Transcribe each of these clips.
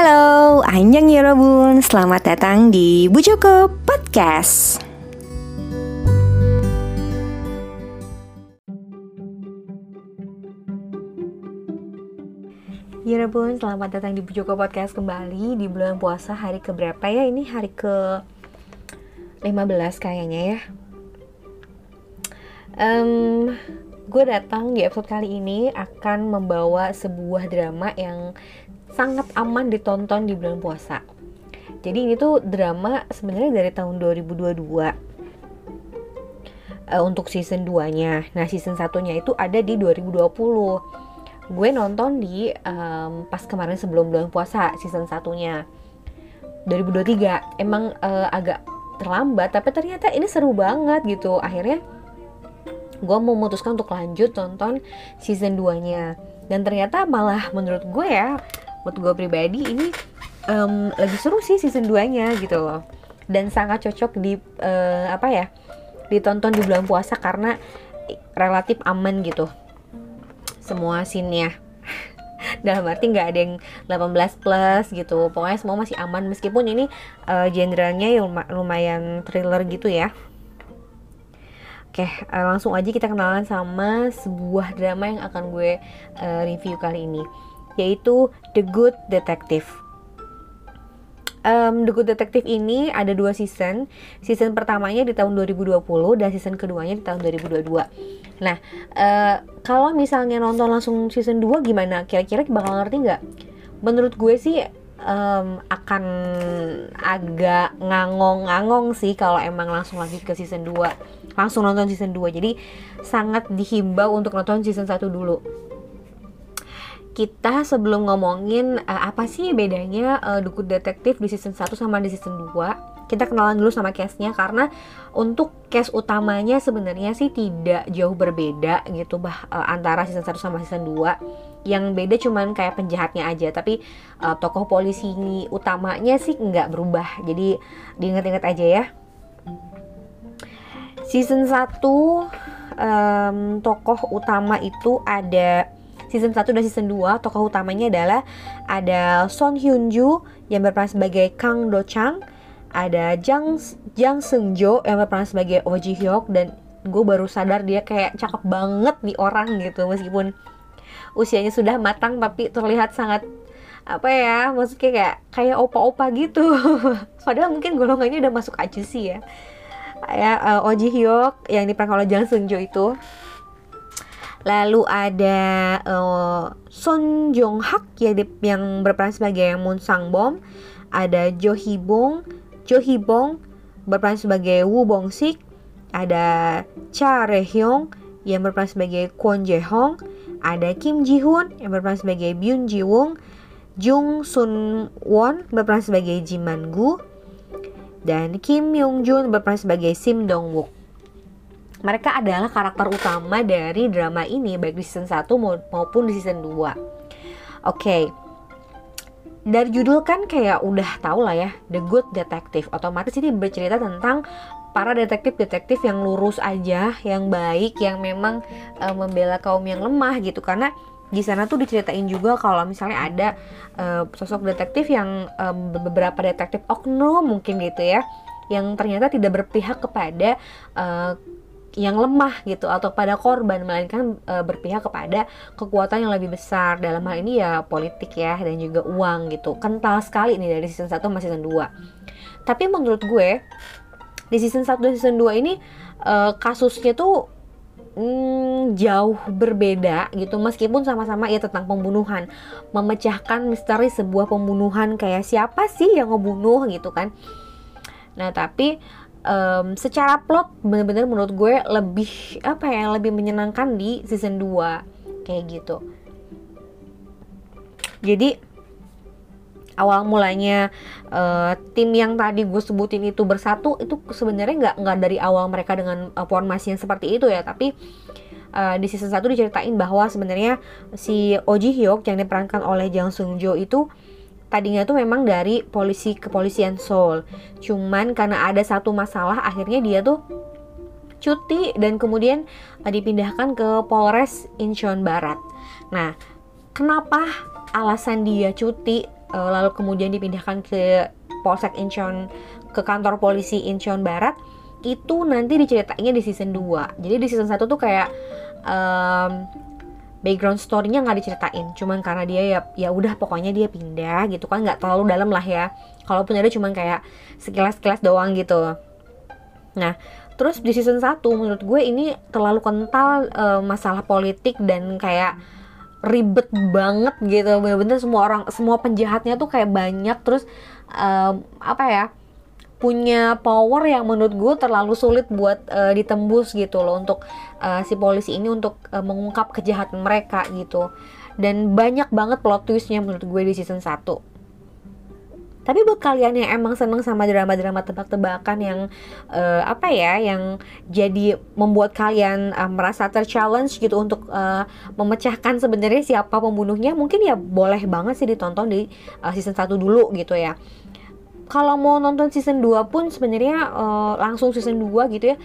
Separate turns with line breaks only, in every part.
Halo, Anjang Yorobun, selamat datang di Bu Joko Podcast. Yorobun, selamat datang di Bu Joko Podcast kembali di bulan puasa hari keberapa ya? Ini hari ke 15 kayaknya ya. Um, gue datang di episode kali ini akan membawa sebuah drama yang sangat aman ditonton di bulan puasa. Jadi ini tuh drama sebenarnya dari tahun 2022 uh, eh, untuk season 2-nya. Nah, season satunya itu ada di 2020. Gue nonton di um, pas kemarin sebelum bulan puasa season satunya. 2023 emang uh, agak terlambat tapi ternyata ini seru banget gitu. Akhirnya gue memutuskan untuk lanjut nonton season 2 nya dan ternyata malah menurut gue ya buat gue pribadi ini um, lebih seru sih season 2 nya gitu loh. Dan sangat cocok di uh, apa ya ditonton di bulan puasa karena relatif aman gitu. Semua scene-nya. Dalam arti nggak ada yang 18 plus gitu. Pokoknya semua masih aman. Meskipun ini uh, genrenya lumayan thriller gitu ya. Oke, uh, langsung aja kita kenalan sama sebuah drama yang akan gue uh, review kali ini yaitu The Good Detective. Um, The Good Detective ini ada dua season. Season pertamanya di tahun 2020 dan season keduanya di tahun 2022. Nah, uh, kalau misalnya nonton langsung season 2 gimana? Kira-kira bakal ngerti nggak? Menurut gue sih um, akan agak ngangong-ngangong sih kalau emang langsung lagi ke season 2 langsung nonton season 2 jadi sangat dihimbau untuk nonton season 1 dulu kita sebelum ngomongin uh, apa sih bedanya uh, Dukun Detektif di season 1 sama di season 2 kita kenalan dulu sama case-nya karena untuk case utamanya sebenarnya sih tidak jauh berbeda gitu bah uh, antara season 1 sama season 2 yang beda cuman kayak penjahatnya aja tapi uh, tokoh polisi utamanya sih nggak berubah. Jadi diingat-ingat aja ya. Season 1 um, tokoh utama itu ada season 1 dan season 2 tokoh utamanya adalah ada Son Hyun Joo yang berperan sebagai Kang Do Chang ada Jang Jang Seung Jo yang berperan sebagai Oh Ji Hyuk dan gue baru sadar dia kayak cakep banget nih orang gitu meskipun usianya sudah matang tapi terlihat sangat apa ya maksudnya kayak kayak opa-opa gitu. Padahal mungkin golongannya udah masuk aja sih ya kayak uh, Oh Ji Hyuk yang diperankan oleh Jang Seung Jo itu lalu ada uh, Son Jong Hak yang, yang berperan sebagai Moon Sang Bom ada Jo Hee Bong Jo Hee Bong berperan sebagai Woo Bong Sik ada Cha Re Hyung yang berperan sebagai Kwon Jae Hong ada Kim Ji Hoon yang berperan sebagai Byun Ji Wong Jung Sun Won berperan sebagai Ji Man Gu dan Kim Myung Jun berperan sebagai Sim Dong Wook mereka adalah karakter utama dari drama ini baik di season 1 maupun di season 2. Oke. Okay. Dari judul kan kayak udah tau lah ya, The Good Detective. Otomatis ini bercerita tentang para detektif-detektif yang lurus aja, yang baik, yang memang uh, membela kaum yang lemah gitu. Karena di sana tuh diceritain juga kalau misalnya ada uh, sosok detektif yang uh, beberapa detektif oknum mungkin gitu ya, yang ternyata tidak berpihak kepada uh, yang lemah gitu atau pada korban melainkan e, berpihak kepada kekuatan yang lebih besar. Dalam hal ini ya politik ya dan juga uang gitu. Kental sekali nih dari season 1 sama season 2 tapi menurut gue di season 1 dan season 2 ini e, kasusnya tuh mm, jauh berbeda gitu. Meskipun sama-sama ya tentang pembunuhan. Memecahkan misteri sebuah pembunuhan kayak siapa sih yang ngebunuh gitu kan. Nah tapi um, secara plot bener-bener menurut gue lebih apa ya lebih menyenangkan di season 2 kayak gitu. Jadi awal mulanya uh, tim yang tadi gue sebutin itu bersatu itu sebenarnya nggak nggak dari awal mereka dengan uh, formasi yang seperti itu ya. Tapi uh, di season 1 diceritain bahwa sebenarnya si Oji Hyuk yang diperankan oleh Jang Sung Jo itu tadinya tuh memang dari polisi kepolisian Seoul. Cuman karena ada satu masalah akhirnya dia tuh cuti dan kemudian uh, dipindahkan ke Polres Incheon Barat. Nah, kenapa alasan dia cuti uh, lalu kemudian dipindahkan ke Polsek Incheon ke kantor polisi Incheon Barat itu nanti diceritainnya di season 2 jadi di season 1 tuh kayak um, background story-nya nggak diceritain. Cuman karena dia ya ya udah pokoknya dia pindah gitu kan. Nggak terlalu dalam lah ya. Kalaupun ada cuman kayak sekilas-sekilas doang gitu. Nah terus di season 1 menurut gue ini terlalu kental uh, masalah politik dan kayak ribet banget gitu. Bener-bener semua orang semua penjahatnya tuh kayak banyak. Terus um, apa ya punya power yang menurut gue terlalu sulit buat uh, ditembus gitu loh untuk uh, si polisi ini untuk uh, mengungkap kejahatan mereka gitu. Dan banyak banget plot twistnya menurut gue di season 1 tapi buat kalian yang emang seneng sama drama-drama tebak-tebakan yang uh, apa ya yang jadi membuat kalian uh, merasa terchallenge gitu untuk uh, memecahkan sebenarnya siapa pembunuhnya mungkin ya boleh banget sih ditonton di uh, season 1 dulu gitu ya kalau mau nonton season 2 pun sebenarnya uh, langsung season 2 gitu ya.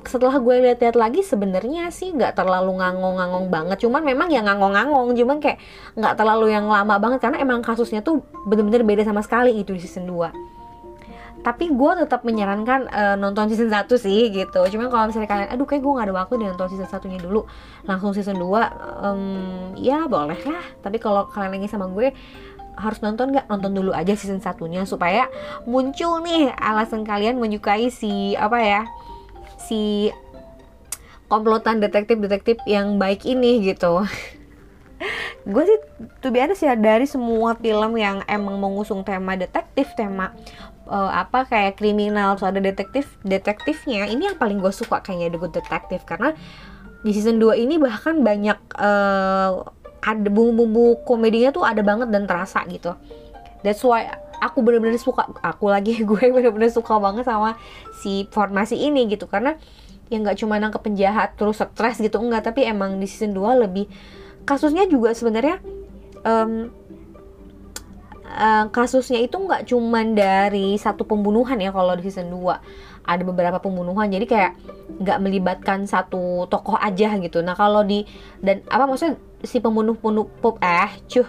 Setelah gue lihat-lihat lagi sebenarnya sih nggak terlalu ngangong-ngangong banget. Cuman memang ya ngangong-ngangong cuman kayak nggak terlalu yang lama banget. Karena emang kasusnya tuh bener-bener beda sama sekali itu di season 2 tapi gue tetap menyarankan uh, nonton season 1 sih gitu. Cuman kalau misalnya kalian aduh kayak gue gak ada waktu nih nonton season satunya dulu langsung season 2 um, ya boleh lah. Tapi kalau kalian lagi sama gue harus nonton nggak? Nonton dulu aja season satunya supaya muncul nih alasan kalian menyukai si apa ya si komplotan detektif-detektif yang baik ini gitu. Gue sih tuh biasa sih dari semua film yang emang mengusung tema detektif tema uh, apa kayak kriminal so ada detektif detektifnya ini yang paling gue suka kayaknya The Good Detective. Karena di season 2 ini bahkan banyak uh, ada bumbu-bumbu komedinya tuh ada banget dan terasa gitu. That's why aku bener-bener suka aku lagi gue bener-bener suka banget sama si formasi ini gitu. Karena ya nggak cuma nangkep penjahat terus stres gitu enggak. Tapi emang di season 2 lebih kasusnya juga sebenarnya um, uh, kasusnya itu nggak cuma dari satu pembunuhan ya kalau di season 2 ada beberapa pembunuhan jadi kayak nggak melibatkan satu tokoh aja gitu. Nah kalau di dan apa maksudnya si pembunuh pembunuh pop eh cuh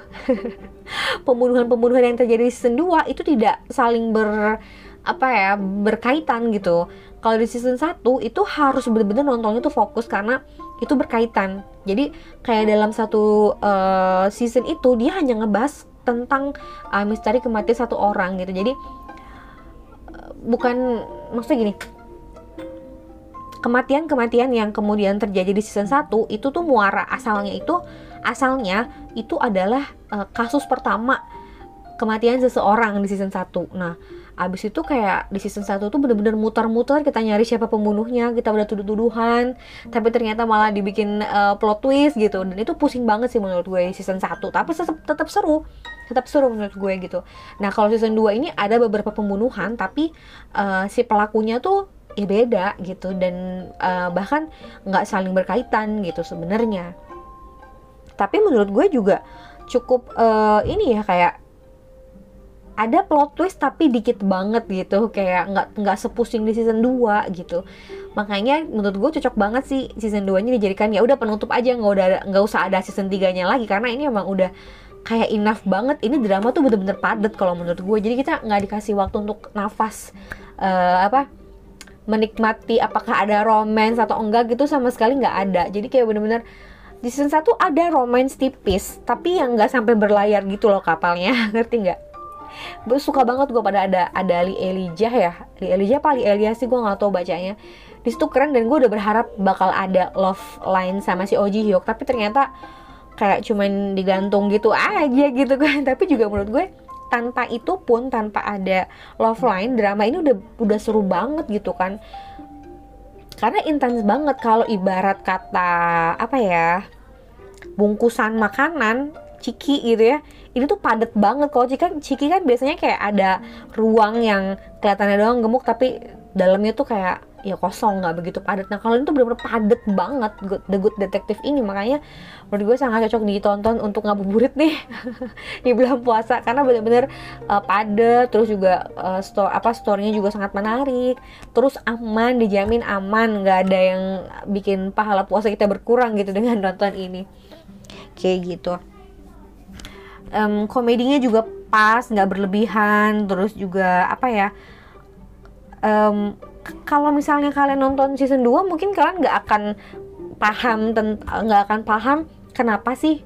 pembunuhan-pembunuhan yang terjadi di season 2 itu tidak saling ber apa ya berkaitan gitu. Kalau di season 1 itu harus benar-benar nontonnya tuh fokus karena itu berkaitan. Jadi kayak dalam satu uh, season itu dia hanya ngebahas tentang uh, misteri kematian satu orang gitu. Jadi uh, bukan maksudnya gini, kematian-kematian yang kemudian terjadi di season 1 itu tuh muara asalnya itu asalnya itu adalah uh, kasus pertama kematian seseorang di season 1. Nah, abis itu kayak di season 1 tuh bener-bener muter-muter kita nyari siapa pembunuhnya, kita udah tuduh-tuduhan, tapi ternyata malah dibikin uh, plot twist gitu. Dan itu pusing banget sih menurut gue season 1, tapi tetap tetap seru. Tetap seru menurut gue gitu. Nah, kalau season 2 ini ada beberapa pembunuhan tapi uh, si pelakunya tuh ya beda gitu. Dan uh, bahkan nggak saling berkaitan gitu sebenarnya. Tapi menurut gue juga cukup uh, ini ya kayak ada plot twist tapi dikit banget gitu. Kayak nggak nggak sepusing di season 2 gitu. Makanya menurut gue cocok banget sih season 2 nya dijadikan ya udah penutup aja nggak udah nggak usah ada season 3 nya lagi. Karena ini emang udah kayak enough banget. Ini drama tuh bener-bener padet kalau menurut gue. Jadi kita nggak dikasih waktu untuk nafas uh, apa menikmati apakah ada romance atau enggak gitu sama sekali nggak ada. Jadi kayak bener-bener di season 1 ada romance tipis tapi yang nggak sampai berlayar gitu loh kapalnya. Ngerti nggak? Gue suka banget gue pada ada ada Ali Elijah ya. Li Elijah apa Ali Elia sih? Gue nggak tahu bacanya. Di situ keren dan gue udah berharap bakal ada love line sama si Oji Hyuk. Tapi ternyata kayak cuman digantung gitu aja gitu kan. Tapi juga menurut gue tanpa itu pun tanpa ada love line drama ini udah udah seru banget gitu kan. Karena intens banget kalau ibarat kata apa ya bungkusan makanan ciki gitu ya ini tuh padet banget. Kalau ciki kan ciki kan biasanya kayak ada ruang yang kelihatannya doang gemuk tapi dalamnya tuh kayak ya kosong nggak begitu padat. Nah kalau ini tuh benar-benar padat banget The Good Detective ini. Makanya menurut gue sangat cocok ditonton untuk ngabuburit nih. Di bulan puasa karena benar-benar uh, padat terus juga uh, store apa storynya juga sangat menarik. Terus aman dijamin aman nggak ada yang bikin pahala puasa kita berkurang gitu dengan nonton ini. Kayak gitu. Um, komedinya juga pas nggak berlebihan terus juga apa ya um, kalau misalnya kalian nonton season 2 mungkin kalian nggak akan paham nggak akan paham kenapa sih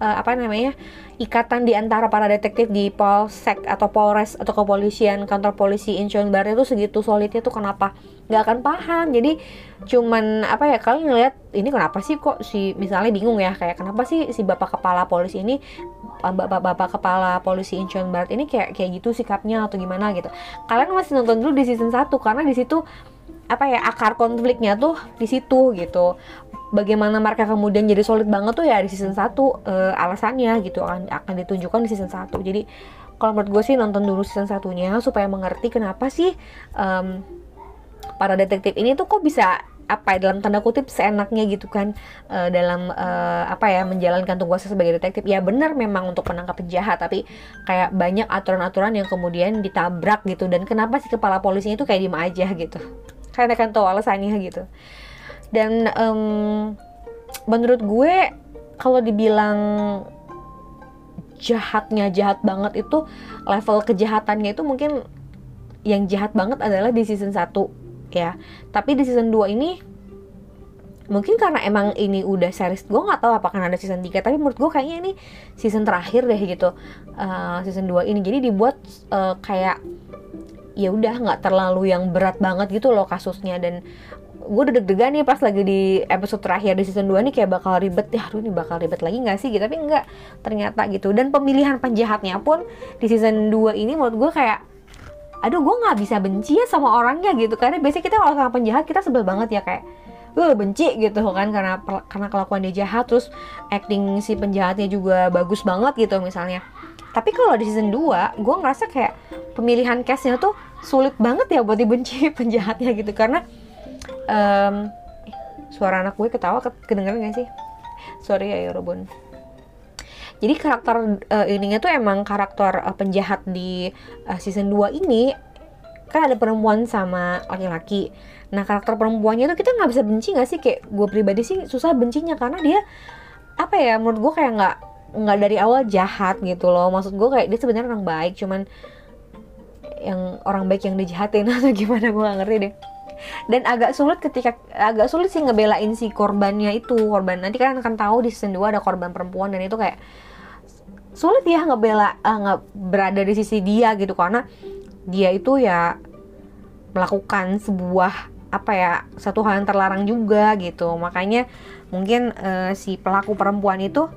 uh, apa namanya ikatan di antara para detektif di polsek atau polres atau kepolisian kantor polisi Incheon Barat itu segitu solidnya tuh kenapa? Nggak akan paham. Jadi cuman apa ya kalian ngeliat ini kenapa sih kok si misalnya bingung ya kayak kenapa sih si bapak kepala polisi ini bapak-bapak kepala polisi Incheon Barat ini kayak kayak gitu sikapnya atau gimana? Gitu. Kalian masih nonton dulu di season 1 karena di situ apa ya akar konfliknya tuh di situ gitu. Bagaimana mereka kemudian jadi solid banget tuh ya di season 1 uh, eh, alasannya gitu akan akan ditunjukkan di season 1 jadi kalau menurut gue sih nonton dulu season satunya supaya mengerti kenapa sih um, para detektif ini tuh kok bisa apa ya, dalam tanda kutip seenaknya gitu kan uh, dalam uh, apa ya menjalankan tugasnya sebagai detektif. Ya benar memang untuk menangkap penjahat tapi kayak banyak aturan-aturan yang kemudian ditabrak gitu. Dan kenapa sih kepala polisinya itu kayak diem aja gitu karena kan tahu alasannya gitu. Dan um, menurut gue kalau dibilang jahatnya jahat banget itu level kejahatannya itu mungkin yang jahat banget adalah di season 1 ya. Tapi di season 2 ini mungkin karena emang ini udah series gue nggak tahu apakah ada season 3 tapi menurut gue kayaknya ini season terakhir deh gitu uh, season 2 ini. Jadi dibuat uh, kayak ya udah nggak terlalu yang berat banget gitu loh kasusnya. Dan gue udah deg-degan nih pas lagi di episode terakhir di season 2 nih kayak bakal ribet. Ya aduh ini bakal ribet lagi gak sih gitu? Tapi enggak ternyata gitu. Dan pemilihan penjahatnya pun di season 2 ini menurut gue kayak aduh gue nggak bisa benci ya sama orangnya gitu karena biasanya kita kalau sama penjahat kita sebel banget ya kayak gue benci gitu kan karena karena kelakuan dia jahat. Terus acting si penjahatnya juga bagus banget gitu misalnya tapi kalau di season 2 gue ngerasa kayak pemilihan castnya tuh sulit banget ya buat dibenci penjahatnya gitu. Karena um, suara anak gue ketawa kedengeran gak sih? Sorry ya Yorobun. Jadi karakter uh, ininya tuh emang karakter uh, penjahat di uh, season 2 ini kan ada perempuan sama laki-laki. Nah karakter perempuannya tuh kita nggak bisa benci nggak sih? Kayak gue pribadi sih susah bencinya karena dia apa ya menurut gue kayak nggak nggak dari awal jahat gitu loh. Maksud gue kayak dia sebenarnya orang baik cuman yang orang baik yang dijahatin atau gimana gue gak ngerti deh. Dan agak sulit ketika agak sulit sih ngebelain si korbannya itu. Korban nanti kan akan tahu di season 2 ada korban perempuan dan itu kayak sulit ya ngebela uh, nge berada di sisi dia gitu. Karena dia itu ya melakukan sebuah apa ya satu hal yang terlarang juga gitu. Makanya mungkin uh, si pelaku perempuan itu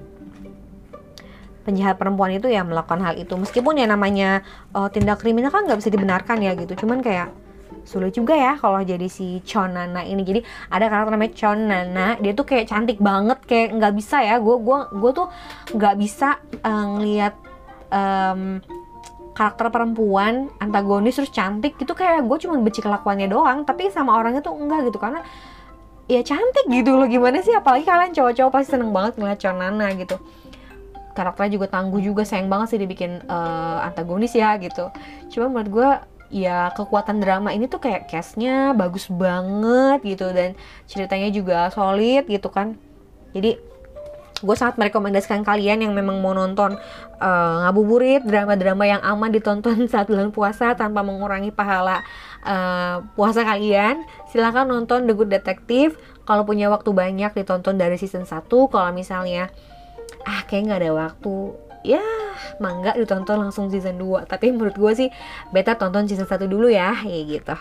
penjahat perempuan itu ya melakukan hal itu. Meskipun ya namanya uh, tindak kriminal kan nggak bisa dibenarkan ya gitu. Cuman kayak sulit juga ya kalau jadi si Chonana ini. Jadi ada karakter namanya Chonana dia tuh kayak cantik banget kayak nggak bisa ya. Gue gua gue tuh nggak bisa uh, ngelihat um, karakter perempuan antagonis terus cantik gitu. Kayak gue cuma benci kelakuannya doang. Tapi sama orangnya tuh enggak gitu. Karena ya cantik gitu loh. Gimana sih? Apalagi kalian cowok-cowok pasti seneng banget ngeliat Chonana gitu karakternya juga tangguh juga sayang banget sih dibikin uh, antagonis ya gitu. Cuma menurut gue ya kekuatan drama ini tuh kayak castnya bagus banget gitu. Dan ceritanya juga solid gitu kan. Jadi gue sangat merekomendasikan kalian yang memang mau nonton uh, ngabuburit drama-drama yang aman ditonton saat bulan puasa tanpa mengurangi pahala uh, puasa kalian silahkan nonton The Good Detective. Kalau punya waktu banyak ditonton dari season 1 kalau misalnya ah kayak nggak ada waktu. Ya mangga ditonton langsung season 2 tapi menurut gue sih beta tonton season 1 dulu ya ya gitu.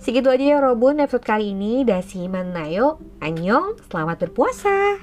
Segitu aja ya Robun episode kali ini. Dasi manayo anyong selamat berpuasa